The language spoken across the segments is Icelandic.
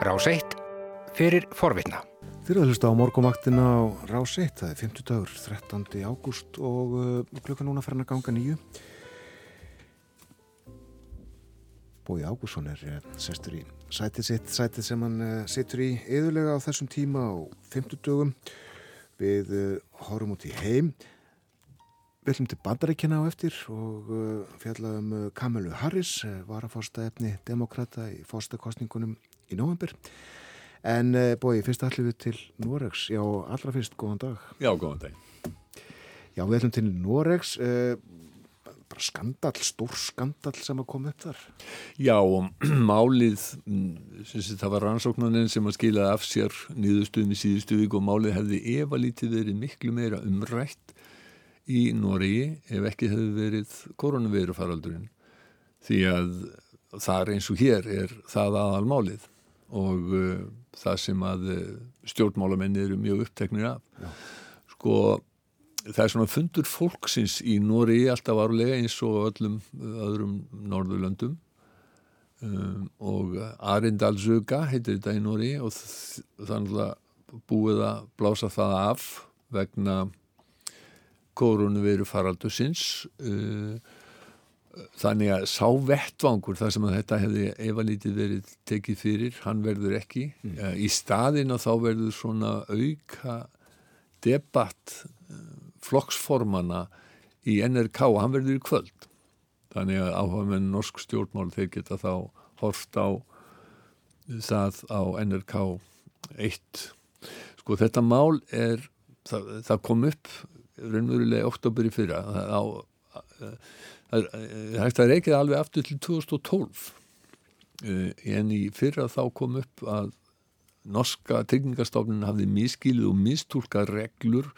Rás 1 fyrir forvitna. Þið eru að hlusta á morgumaktina á Rás 1, það er 50 dagur, 13. ágúst og uh, klukka núna að ganga nýju. Bói Ágússon er uh, sestur í sætið sitt, sætið sem hann uh, situr í yðurlega á þessum tíma á 50 dögum. Við horfum út í heim. Við ætlum til bandaríkjana á eftir og fjallaðum Kamilu Harris, varafórsta efni demokrata í fórstakostningunum í nóvambur. En uh, bói, fyrst ætlum við til Noregs. Já, allra fyrst, góðan dag. Já, góðan dag. Já, við ætlum til Noregs. Uh, bara skandal, stór skandal sem að koma upp þar. Já, og málið, mm, sem sé, það var rannsóknarinn sem að skila af sér nýðustuðum í síðustu vik og málið hefði efalítið verið miklu meira umrætt í Noregi ef ekki hefði verið koronavirufaraldurinn. Því að það er eins og hér er það aðal málið og uh, það sem að uh, stjórnmálamenni eru mjög uppteknir af. Já. Sko, það er svona fundur fólksins í Nóri alltaf árulega eins og öllum öðrum norðurlöndum um, og Arindalsuga heitir þetta í Nóri og þannig að búið að blása það af vegna koronaviru faraldusins uh, þannig að sá vettvangur þar sem að þetta hefði efalítið verið tekið fyrir, hann verður ekki. Mm. uh, í staðin að þá verður svona auka debatt flokksformana í NRK og hann verður í kvöld. Þannig að áhuga með norsk stjórnmál þeir geta þá horft á það á NRK 1 sko þetta mál er það, það kom upp raunverulega oktober í fyrra á, hægt að reykja alveg aftur til 2012 en í fyrra þá kom upp að norska tryggingastofnin hafði miskilið og mistúlka reglur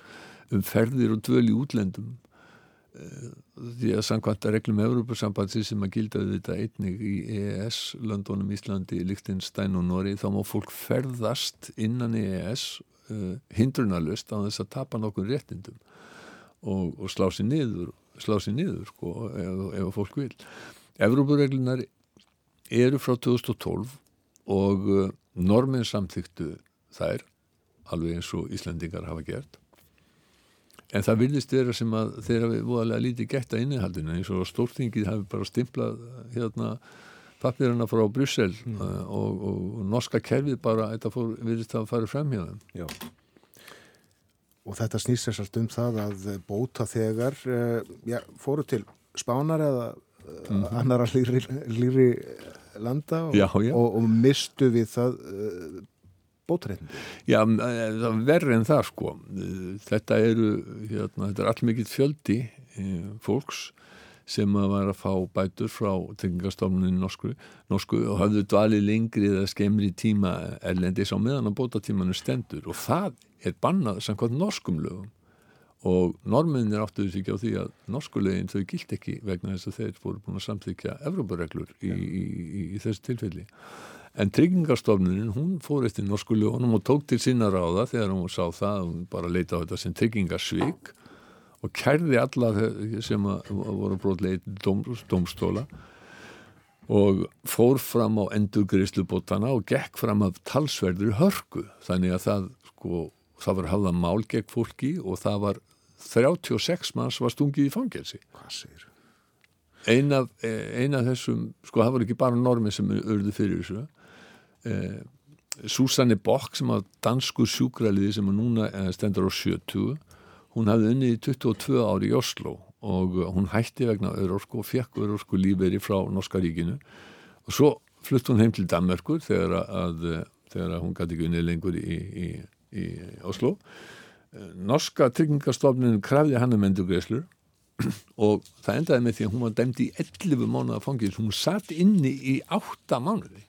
um ferðir og dvöl í útlendum því að samkvæmt að reglum Európa-sambandsi sem að gildaði þetta einnig í EES, Londonum, Íslandi, Lichtenstein og Nóri þá má fólk ferðast innan EES uh, hindrunarlust á þess að tapa nokkur réttindum og, og slá sér niður slá sér niður sko, ef, ef fólk vil Európa-reglunar eru frá 2012 og uh, normin samþyktu þær alveg eins og Íslandingar hafa gert En það virðist vera sem að þeirra við voðalega lítið gett að innihaldinu eins og stórtingið hafi bara stimplað hérna pappirana frá Bryssel mm. uh, og, og norska kerfið bara þetta fór, virðist að fara fram hjá þeim. Já. Og þetta snýst sérsagt um það að bóta þegar uh, já, fóru til Spánar eða uh, mm. annara líri, líri landa og, já, já. og mistu við það bótreitndi? Já, það verður en það sko. Þetta eru, hérna, þetta er allmikið fjöldi fólks sem að var að fá bætur frá tengingastofnunni norsku, norsku og hafðu dvalið lengri eða skemmri tíma erlendis á meðan að bótatímanu stendur og það er bannað samkvæmt norskum lögum. Og norminir áttuðu sig ekki á því að norskulegin þau gilt ekki vegna þess að þeir voru búin að samþykja Evrópareglur í, í, í, í þessu tilfelli. En tryggingarstofnunin, hún fór eftir norsku lögunum og tók til sína ráða þegar hún sá það, hún bara leita á þetta sem tryggingarsvík og kærði alla sem voru dóm, dómstóla og fór fram á endurgriðslubotana og gekk fram af talsverður hörku. Þannig að það, sko, það var hafða mál gegn fólki og það var 36 manns var stungið í fangelsi. Hvað sér? Eina af, ein af þessum, sko það var ekki bara normi sem urðu fyrir þessu eh, Susanne Bock sem var dansku sjúkraliði sem núna eh, stendur á 70 hún hafði unnið í 22 ári í Oslo og hún hætti vegna öðrorku og fekk öðrorku lífeyri frá Norska ríkinu og svo flutt hún heim til Danmarkur þegar að, þegar að hún gæti ekki unnið lengur í, í, í Oslo. Norska tryggingastofnin krafði hann um endurgreislur og það endaði með því að hún var dæmd í 11 mánuða fangins, hún satt inni í 8 mánuði.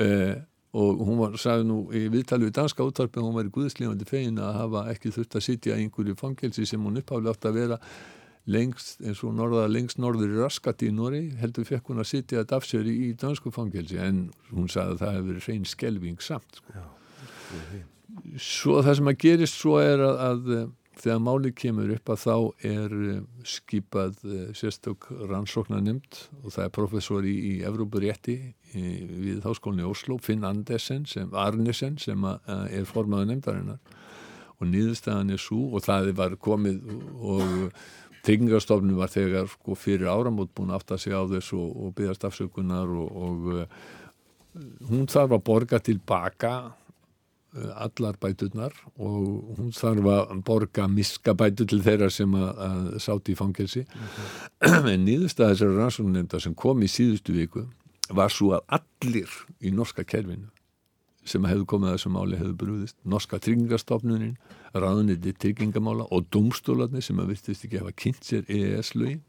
Eh, og hún var, sagði nú í viðtali við danska úttarpi, hún var í guðslífandi fegin að hafa ekki þurft að sitja í einhverju fangelsi sem hún uppháði átt að vera lengst, eins og norða lengst norður í raskati í Nóri, heldur fekk hún að sitja að dafsjöri í dansku fangelsi. En hún sagði að það hefur verið hrein skelving samt sko. Já, svo það sem að gerist svo er að, að þegar máli kemur upp að þá er eh, skipað eh, sérstök rannsóknar nefnd og það er professor í, í Evrópurétti við háskólinni Oslo, Finn Andersen sem, Arnesen sem er formaður nefndarinnar. Og nýðustæðan er svo og það var komið og Tryggingarstofnun var þegar sko, fyrir áramót búin aftur að segja á þessu og, og byggast afsökunar og, og hún þarf að borga tilbaka allar bæturnar og hún þarf að borga miskabætur til þeirra sem að, að sátt í fangelsi. Okay. en nýðustæðar þessari rannsóknumnefnda sem kom í síðustu viku var svo að allir í norska kerfinu sem hefðu komið að þessu máli hefðu brúðist norska tryggingarstofnunin ráðuniti tryggingamála og domstólarnir sem að virtist ekki hafa kynnt sér EES-lögin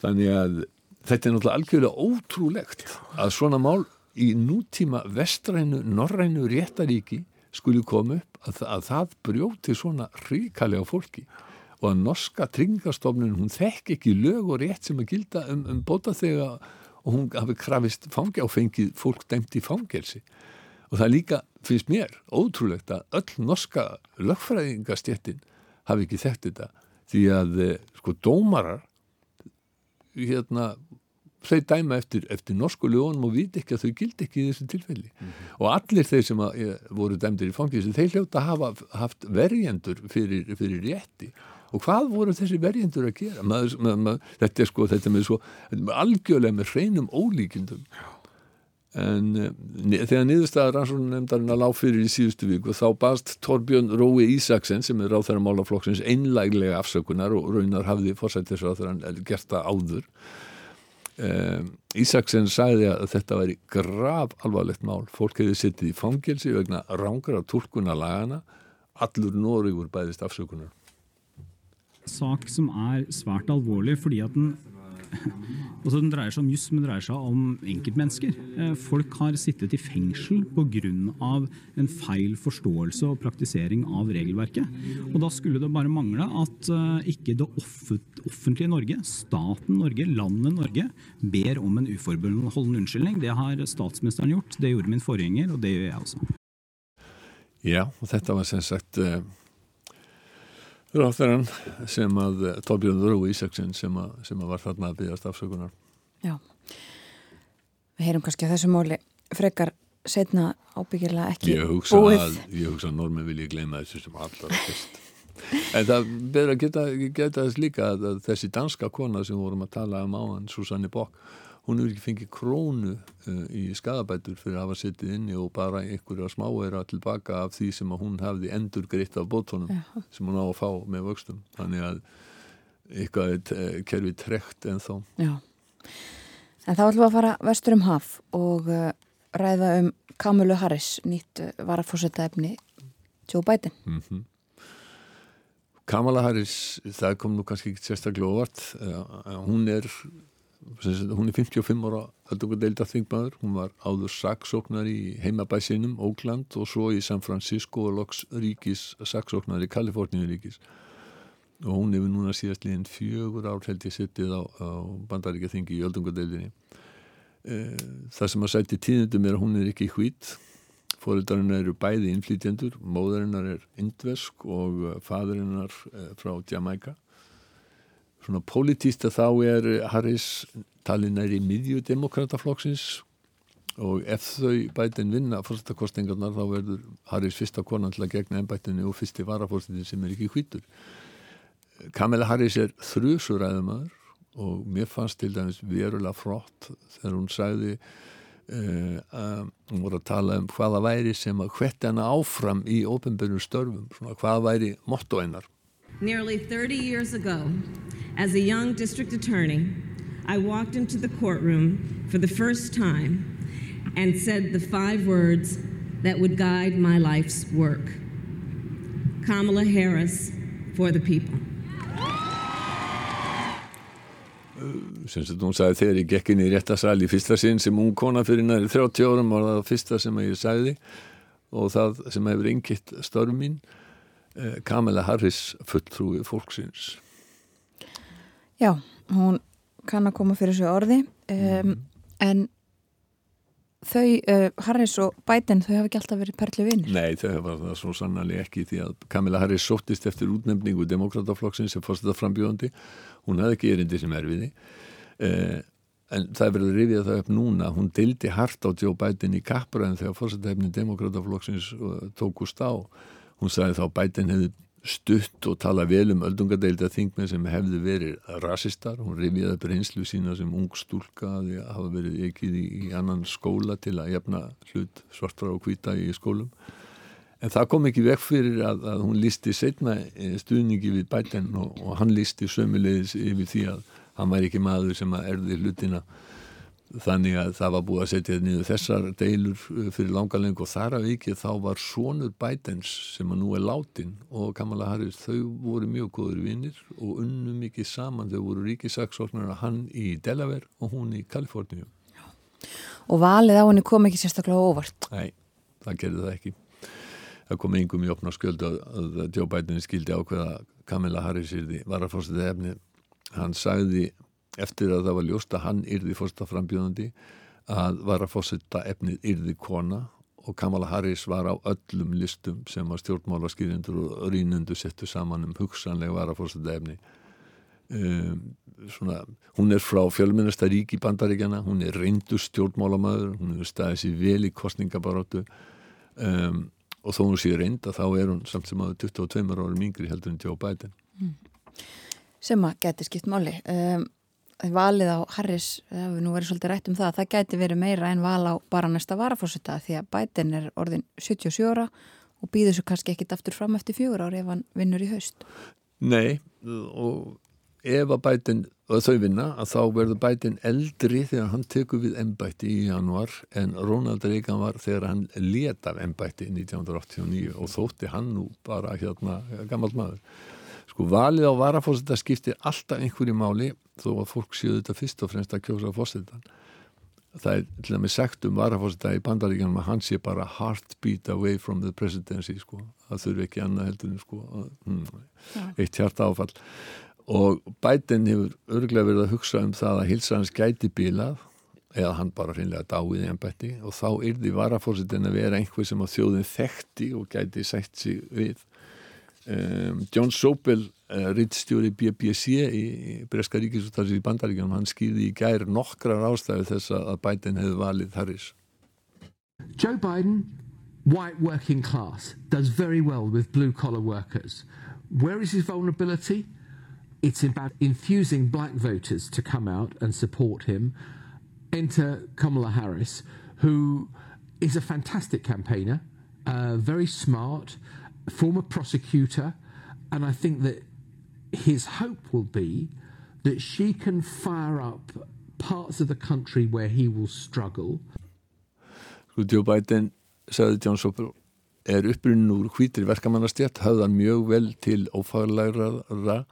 þannig að þetta er náttúrulega algjörlega ótrúlegt að svona mál í nútíma vestrænu, norrænu réttaríki skuli koma upp að, að það brjóti svona ríkalega fólki. Og að norska tryggingarstofnun hún þekk ekki lög og rétt sem að gilda um, um bóta þegar og hún hafi krafist fangi á fengið fólk dæmt í fangelsi. Og það líka, finnst mér, ótrúlegt að öll norska lögfræðingastjettin hafi ekki þekkt þetta. Því að eh, sko dómarar hérna þau dæma eftir, eftir norsku lögunum og viti ekki að þau gildi ekki í þessu tilfelli. Mm -hmm. og allir þeir sem eh, voru dæmdir í fangilsi, þeir hljóta hafa haft verjendur fyrir, fyrir rétti. Og hvað voru þessi verjendur að gera? Maður, maður, maður, þetta er sko þetta með svo algjörlega með hreinum ólíkindum. En uh, þegar niðurstaðar rannsóknarnemndarinn að lág fyrir í síðustu viku þá baðst Torbjörn Rói Ísaksen sem er ráþæra málaflokksins einlæglega afsökunar og raunar hafði fórsættisráþæran gert það áður uh, Ísaksen sagði að þetta væri grav alvarlegt mál. Fólk hefði sittið í fangelsi vegna rángar af tólkuna lagana allur Nóriður bæðist afsökunar. Sak som er svært alvorlig fordi at den Altså, den dreier seg om juss, men dreier seg om enkeltmennesker. Eh, folk har sittet i fengsel pga. en feil forståelse og praktisering av regelverket. Og da skulle det bare mangle at eh, ikke det offentlige Norge, staten Norge, landet Norge, ber om en uforbeholden unnskyldning. Det har statsministeren gjort, det gjorde min forgjenger, og det gjør jeg også. Ja, og dette var selvsagt sagt uh ráþarann sem að eh, Torbjörn Rú Ísaksen sem, sem að var þarna að byggast afsökunar. Já. Við heyrum kannski að þessu móli frekar setna ábyggjurlega ekki ég hugsa búið. að, Ég hugsa að normi vil ég gleyma þessu sem allar fyrst. En það beður að geta, geta þess líka að, þessi danska kona sem vorum að tala um áhann, Susanne Bock hún hefur ekki fengið krónu uh, í skadabætur fyrir að hafa sittið inni og bara einhverja smáeira tilbaka af því sem hún hafði endur greitt af bótonum ja. sem hún á að fá með vöxtum. Þannig að eitthvað er uh, kerfið trekt en þá Já, en þá ætlum við að fara vestur um haf og uh, ræða um Kamilu Harris nýtt varafórsetta efni Joe Biden. Mm -hmm. Kamala Harris, það kom nú kannski ekki sérstaklega óvart. Hún er hún er 55 ára öldungadeilda þingmaður, hún var áður saksóknar í heimabæsinum Ógland og svo í San Francisco og loks ríkis saksóknar í Kaliforníu ríkis og hún hefur núna síðast líðin fjögur ár held ég sittið á, á bandaríkja þingi í öldungadeildinni. E, það sem að sæti tíðundum er að hún er ekki hvít. Fóröldarinnar eru bæði innflýtjendur móðarinnar er indvesk og fadrinnar frá Jamaica svona pólitísta þá er Harris talin í miðju demokrataflokksins og ef þau bætin vinna fórstakostingarnar þá verður Harris fyrsta konan til að gegna ennbættinu og fyrsti varafórstitin sem er ekki hvítur. Kamila Harris er þrjusuræðumæður og mér fannst til dæmis verulega frott þegar hún sagði uh, uh, hún voru að tala um hvaða væri sem að hvetti hana áfram í ofenbjörnum störfum, svona hvaða væri motto einar Nearly 30 years ago, as a young district attorney, I walked into the courtroom for the first time and said the five words that would guide my life's work Kamala Harris for the people. sem sagt hún sagði þegar ég gekk inn í réttasal í fyrsta sinn sem ung kona fyrir næri 30 árum var það fyrsta sem ég sagði og það sem hefur yngitt störm mín Eh, Kamala Harris fulltrúi fólksins Já, hún kann að koma fyrir þessu orði um, mm. en þau, uh, Harris og Biden, þau hafa ekki alltaf verið perlu vinnir. Nei, þau hafa það svo sannarlega ekki því að Kamila Harris sóttist eftir útnefningu demokrataflokksins sem fórst þetta frambjóðandi. Hún hafði ekki erindi sem erfiði. Uh, en það verður rifið það upp núna. Hún dildi hart á Joe Biden í kappræðin þegar fórst þetta efni demokrataflokksins tókust á. Hún sagði þá Biden hefði stutt og tala vel um öldungadeilda þingmenn sem hefði verið rasistar, hún rifiði upp reynslu sína sem ung stúlka að hafa verið ekkið í, í annan skóla til að jefna hlut svartra og hvita í skólum. En það kom ekki vekk fyrir að, að hún lísti setna eh, stuðningi við bæten og, og hann lísti sömulegis yfir því að hann væri ekki maður sem að erði hlutina þannig að það var búið að setja niður þessar deilur uh, fyrir langaleng og þar af ekki þá var sonur Bidens sem að nú er látin og Kamala Harris þau voru mjög góður vinnir og unnu mikið saman. Þau voru ríkisaksóknar hann í Delaware og hún í Kaliforníu. Og valið á henni kom ekki sérstaklega óvart. Nei, það gerði það ekki. Það kom yngum í opna skjöld að, að Joe Biden skildi ákveða Kamala Harris var að fórstu það efni hann sagði eftir að það var ljóst að hann yrði fórsta frambjöðandi að var að fórsetta efnið yrði kona og Kamala Harris var á öllum listum sem að stjórnmála skýrindur og rínundu settu saman um hugsanlega var að fórsetta efni um, svona, hún er frá fjölmennasta rík í bandaríkjana hún er reyndu stjórnmálamæður hún er staðið sér vel í kostningabaróttu um, og þó hún sé reynda þá er hún samt sem að 22 árum yngri heldur en Joe Biden. Mm. sem að geti skipt máli. Um valið á Harris, það hefur nú verið svolítið rætt um það, það gæti verið meira en val á bara næsta varafórseta því að Biden er orðin 77 ára og býður svo kannski ekkit aftur fram eftir fjögur ári ef hann vinnur í haust. Nei og ef að Biden, og þau vinna, að þá verður Biden eldri þegar hann tekur við ennbætti í januar en Ronald Reagan var þegar hann leta ennbætti 1989 og þótti hann nú bara hérna gammal maður. Sko valið á varafórseta skiptir alltaf einhverju máli þó að fólk séu þetta fyrst og fremst að kjósa fórsetan. Það er til dæmis sagt um varafórseta í bandaríkjanum að hann sé bara heartbeat away from the presidency sko. Það þurfi ekki annað heldur sko. hmm, eitt hjarta áfall. Og Biden hefur örglega verið að hugsa um það að hilsa hans gæti bílað eða hann bara hreinlega dáið í ennbætti og þá yrði varafórsetin að vera einhver sem á þjóðin þekkti og gæti sætt sig við Um, John Sobel, uh, rittstjóri BBC í, í Breska ríkisúttarsi í Bandaríkjum, hann skýði í gær nokkrar ástæðu þess að Biden hefði valið Harris. Joe Biden, white working class, does very well with blue collar workers. Where is his vulnerability? It's about infusing black voters to come out and support him. Enter Kamala Harris, who is a fantastic campaigner, uh, very smart, former prosecutor, and I think that his hope will be that she can fire up parts of the country where he will struggle. Sko Joe Biden, sagði John Sopel, er upprunnin úr hvítri verkamannastjætt, hafðan mjög vel til ófaglæra.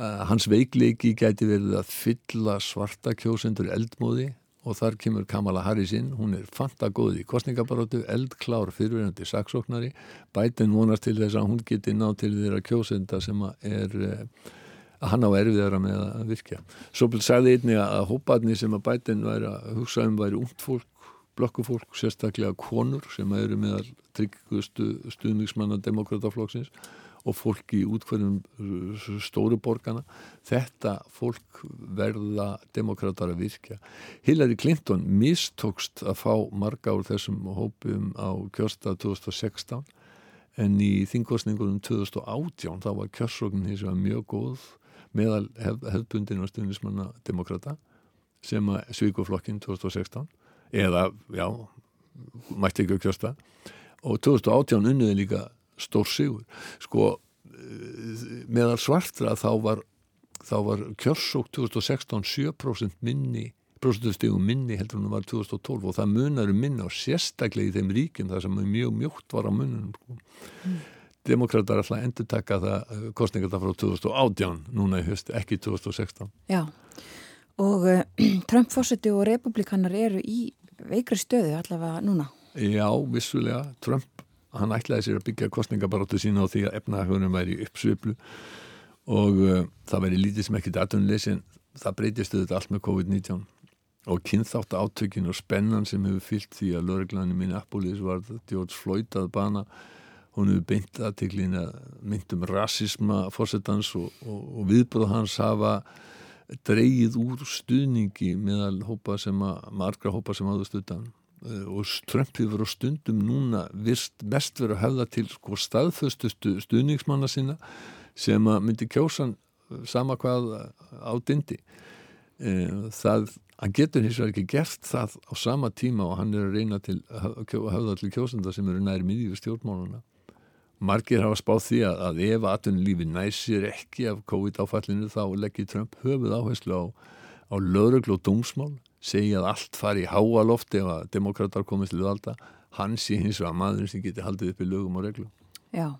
Uh, hans veikleiki gæti verið að fylla svarta kjósendur eldmóði og þar kemur Kamala Harris inn, hún er fantagóð í kostningabarótu, eldklár fyrirverðandi saksóknari, bætin vonast til þess að hún geti ná til þeirra kjósenda sem er eh, að hann á erfiðara með að virkja. Sopil sagði einni að hópaðni sem að bætin væri að hugsa um væri ungt fólk, blokkufólk, sérstaklega konur sem eru meðal tryggustu stuðningsmanna demokrataflokksins og fólk í útkvæðum uh, stóru borgana þetta fólk verða demokrater að virkja. Hillary Clinton mistókst að fá marga úr þessum hópum á kjörsta 2016 en í þingkostningunum 2018 þá var kjörsóknin hins vegar mjög góð meðal hef, hefðbundin og stundismanna demokrata sem að svíkuflokkin 2016 eða, já, mætti ekki að kjörsta og 2018 unniði líka stór sigur. Sko eh, meðal svartra þá var, þá var kjörsók 2016 7% minni prosentustegum minni heldur en það var 2012 og það munar um minna og sérstaklega í þeim ríkjum þar sem mjög mjótt var á mununum sko. mm. Demokrater alltaf endur taka það eh, kostningar það frá 2018 núna í höst, ekki 2016 Já, og uh, Trump-fósiti og republikanar eru í veikri stöðu allavega núna. Já, vissulega, Trump hann ætlaði sér að byggja kostningabaróttu sína á því að efnahagurinn væri uppsviplu og uh, það væri lítið sem ekki datunleysi en það breytist auðvitað allt með COVID-19. Og kynþátt átökin og spennan sem hefur fyllt því að lögreglanum Minneapolis var George Floyd að bana hún hefur beint aðteklin að myndum rasisma fórsetans og, og, og viðbúð hans hafa dreyið úr stuðningi meðal hópa sem að, margra hópa sem áður stuðan eh, og Trump hefur á stundum núna vist mest verið að hefða til sko staðföstustu stuðningsmanna sína sem að myndi kjósan sama hvað á dindi. Eh, það hann getur hins vegar ekki gert það á sama tíma og hann er að reyna til að höfða til kjósenda sem eru næri miðjur stjórnmáluna margir hafa spáð því að, að ef aðtunlífi næsir ekki af COVID-áfallinu þá leggir Trump höfuð áherslu á, á lögreglu og dómsmál segja að allt fari í háa lofti ef að demokrater komist til valda. Hann sé hins vegar maður sem getur haldið upp í lögum og reglu Já.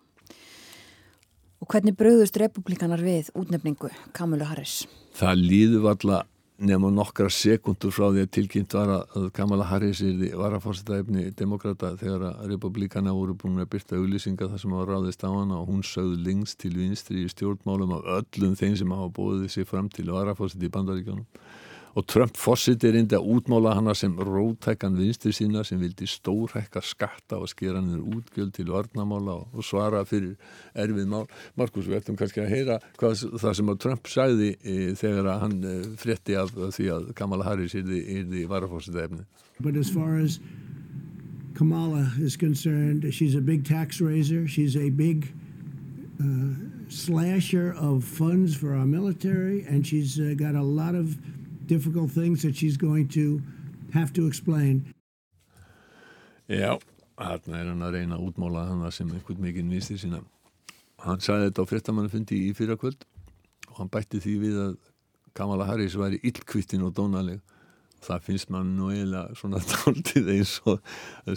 Og hvernig bröðust republikanar við útnefningu Kamilu Harris? Það líður valla nema nokkra sekundur frá því að tilkynnt var að Kamala Harris var að fórsta efni demokrata þegar að republikana voru búin að byrta auðlýsinga þar sem hafa ráðist á hana og hún sögðu lengst til vinstri í stjórnmálum af öllum þeim sem hafa bóðið sér fram til að var að fórsta í bandaríkjónum og Trump fósitt er indi að útmála hana sem rótækan vinstri sína sem vildi stórhækka skatta og skera niður útgjöld til varnamála og svara fyrir erfið mál. Markus, við ættum kannski að heyra hvað, það sem að Trump sagði e, þegar hann e, frétti af því að Kamala Harris er því varafósitt efni. But as far as Kamala is concerned, she's a big tax raiser, she's a big uh, slasher of funds for our military and she's uh, got a lot of difficult things that she's going to have to explain. Já, hann er hann að reyna að útmála hann sem einhvern mikinn nýstir sína. Hann sagði þetta á fréttamannufundi í fyrrakvöld og hann bætti því við að Kamala Harris væri illkvittin og dónaleg. Það finnst mann nú eiginlega svona dáltið eins og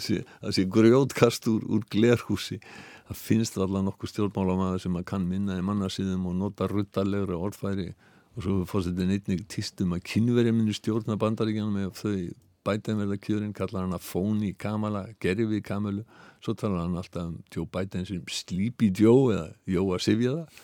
sé grjótkast úr, úr glerhúsi. Það finnst allavega nokkuð stjórnmálamæður sem að kann minna í mannarsýðum og nota ruttalegra orðfæri og svo fórsetin einnig týstum að kynverja minni stjórna bandaríkjanum ef þau bætið verða kjörinn, kallar hann að fóni Kamala, gerði við Kamalu. Svo talar hann alltaf um Joe Biden sem Sleepy Joe eða Joe að sifja það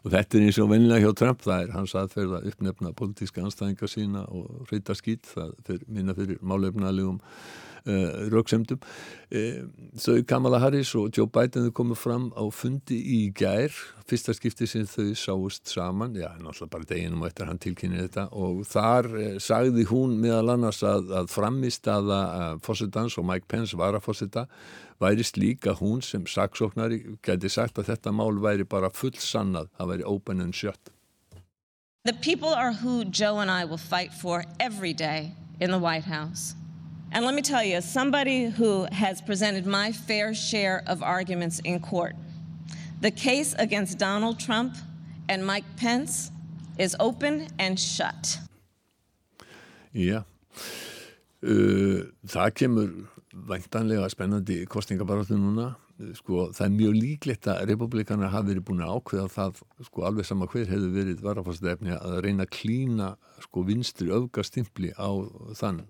og þetta er eins og vennilega hjá Trump það er hans aðferð að uppnefna politíska anstæðingar sína og reyta skýt það fyrir, minna fyrir málefnalegum uh, eh, rauksemdum uh, þau Kamala Harris og Joe Biden þau komið fram á fundi í gær. Fyrsta skipti sem þau sáust saman já, náttúrulega bara deginum og eftir hann tilkynni þetta. Og þar uh, sagði hún meðal annars að, að framist aða fósittans og Mike Pence var að fósitta væri slíka hún sem saksóknari gæti sagt að þetta mál væri bara full sannað, það væri open and shut The people are who Joe and I will fight for every day in the White House. And let me tell you, as somebody who has presented my fair share of arguments in court, the case against Donald Trump and Mike Pence is open and shut. Já, uh, það kemur væntanlega spennandi kostningabarátu núna. Sko, það er mjög líklegt að republikanar hafi verið búin að ákveða það sko, alveg sama hver hefur verið varafastefni að reyna að klína sko, vinstri öfgastimpli á þann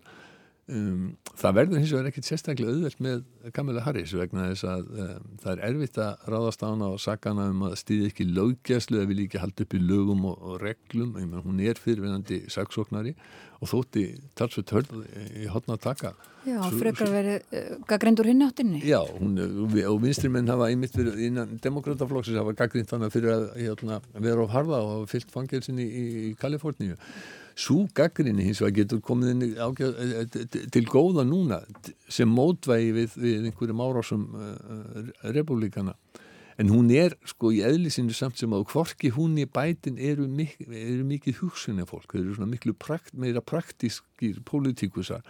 Um, það verður hins vegar ekkert sérstaklega auðvelt með Kamila Harris vegna þess að um, það er erfitt að ráðast á hana og sagja hana um að stýði ekki löggjæslu eða vilja ekki halda upp í lögum og, og reglum, menn, hún er fyrirvenandi saksóknari og þótti talsveit hörð í hotna að taka. Já, frekar verið uh, eh, gaggrindur hinn áttinni. Já, hún, og vinstri menn hafa einmitt verið innan demokrataflokksins hafa gaggrind hana fyrir að hérna, vera á harða og hafa fyllt fangelsin í, í Kaliforníu Sú gaggrinni hins vegar getur komið eh, eh, til góða núna sem mótvægi við, við einhverjum árásum uh, republikana. En hún er sko í eðlisinu samt sem að hvorki hún í bætin eru, mik eru mikið hugsunni fólk, þau eru svona miklu prakt, meira praktískir pólitíkusar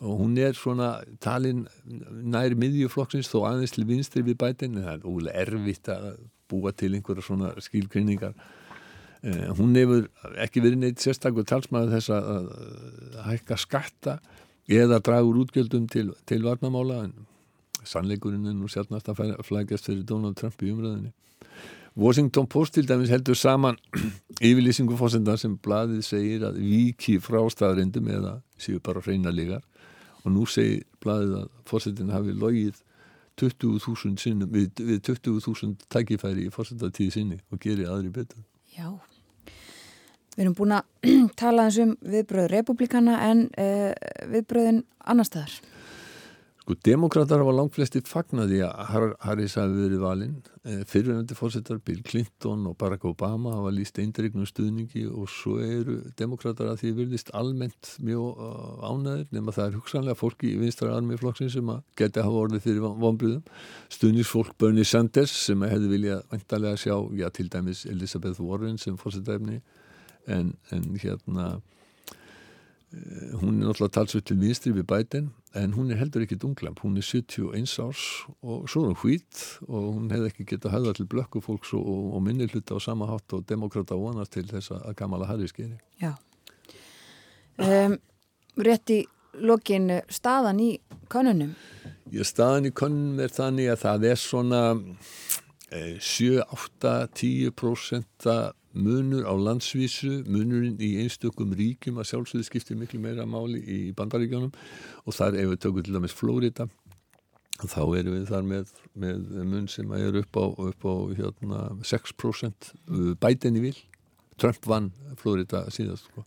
og hún er svona talin nær miðjuflokksins þó aðeins til vinstri við bætin en það er ólega erfitt að búa til einhverja svona skilgrinningar Eh, hún hefur ekki verið neitt sérstaklega talsmaður þess að hækka skatta eða draga úr útgjöldum til, til varnamála en sannleikurinn er nú sjálfnast að flækjast fyrir Donald Trump í umræðinni Washington Post til dæmis heldur saman yfirlýsingu fósenda sem bladið segir að viki frá staðrindum eða séu bara hreina lígar og nú segir bladið að fósendin hafi logið 20.000 sinnum við, við 20.000 tækifæri í fósendatíði sinni og gerir aðri betur. Já Við erum búin að tala eins um viðbröð republikana en uh, viðbröðin annar staðar. Sko, demokrater hafa langt flesti fagnaði að Harris hafi verið valinn. Eh, Fyrirvenandi fórsetar Bill Clinton og Barack Obama hafa líst eindregnum stuðningi og svo eru demokrater að því virðist almennt mjög uh, ánæðir nema það er hugsanlega fólki í vinstra armiflokksinn sem að geti hafa orðið fyrir vonbröðum. Stuðningsfólk Bernie Sanders sem hefði viljað vantarlega sjá, já til dæmis Elizabeth Warren sem fórsetæfni en, en hérna Eh, hún er náttúrulega talsveit til vinstri við bætin en hún er heldur ekki dunglamp hún er 71 árs og svo er hún hvít og hún hefði ekki getað höfða til blökku fólks og, og minni hluta á sama hátt og demokrata vonast til þess að Kamala Harris gerir Já. Um, Rétt í lokinu staðan í konunum Já, staðan í konunum er þannig að það er svona eh, 7, 8, 10% munur á landsvísu, munurinn í einstökum ríkjum að sjálfsögðu skiptir miklu meira máli í bandaríkjónum og þar ef við tökum til dæmis Flórida þá erum við þar með, með mun sem er upp á, upp á hérna, 6% bætinni vil. Trump vann Flórida síðast sko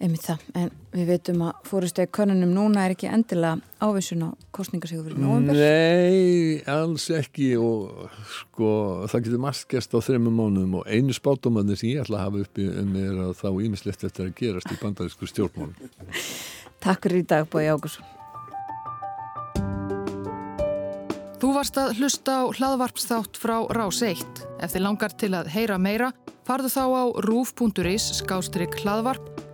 einmitt það, en við veitum að fóristegi konunum núna er ekki endilega ávissun á kostningarsíku fyrir nógumber Nei, alls ekki og sko, það getur margt gerst á þrejum mánuðum og einu spátumannir sem ég ætla að hafa uppi um er að þá ímislegt eftir að gerast í bandarísku stjórnmálum. Takk fyrir í dag, Bói Ágursson Þú varst að hlusta á hlaðvarpsþátt frá Rás 1. Ef þið langar til að heyra meira, farðu þá á rúf.is skástrygg hlaðvarp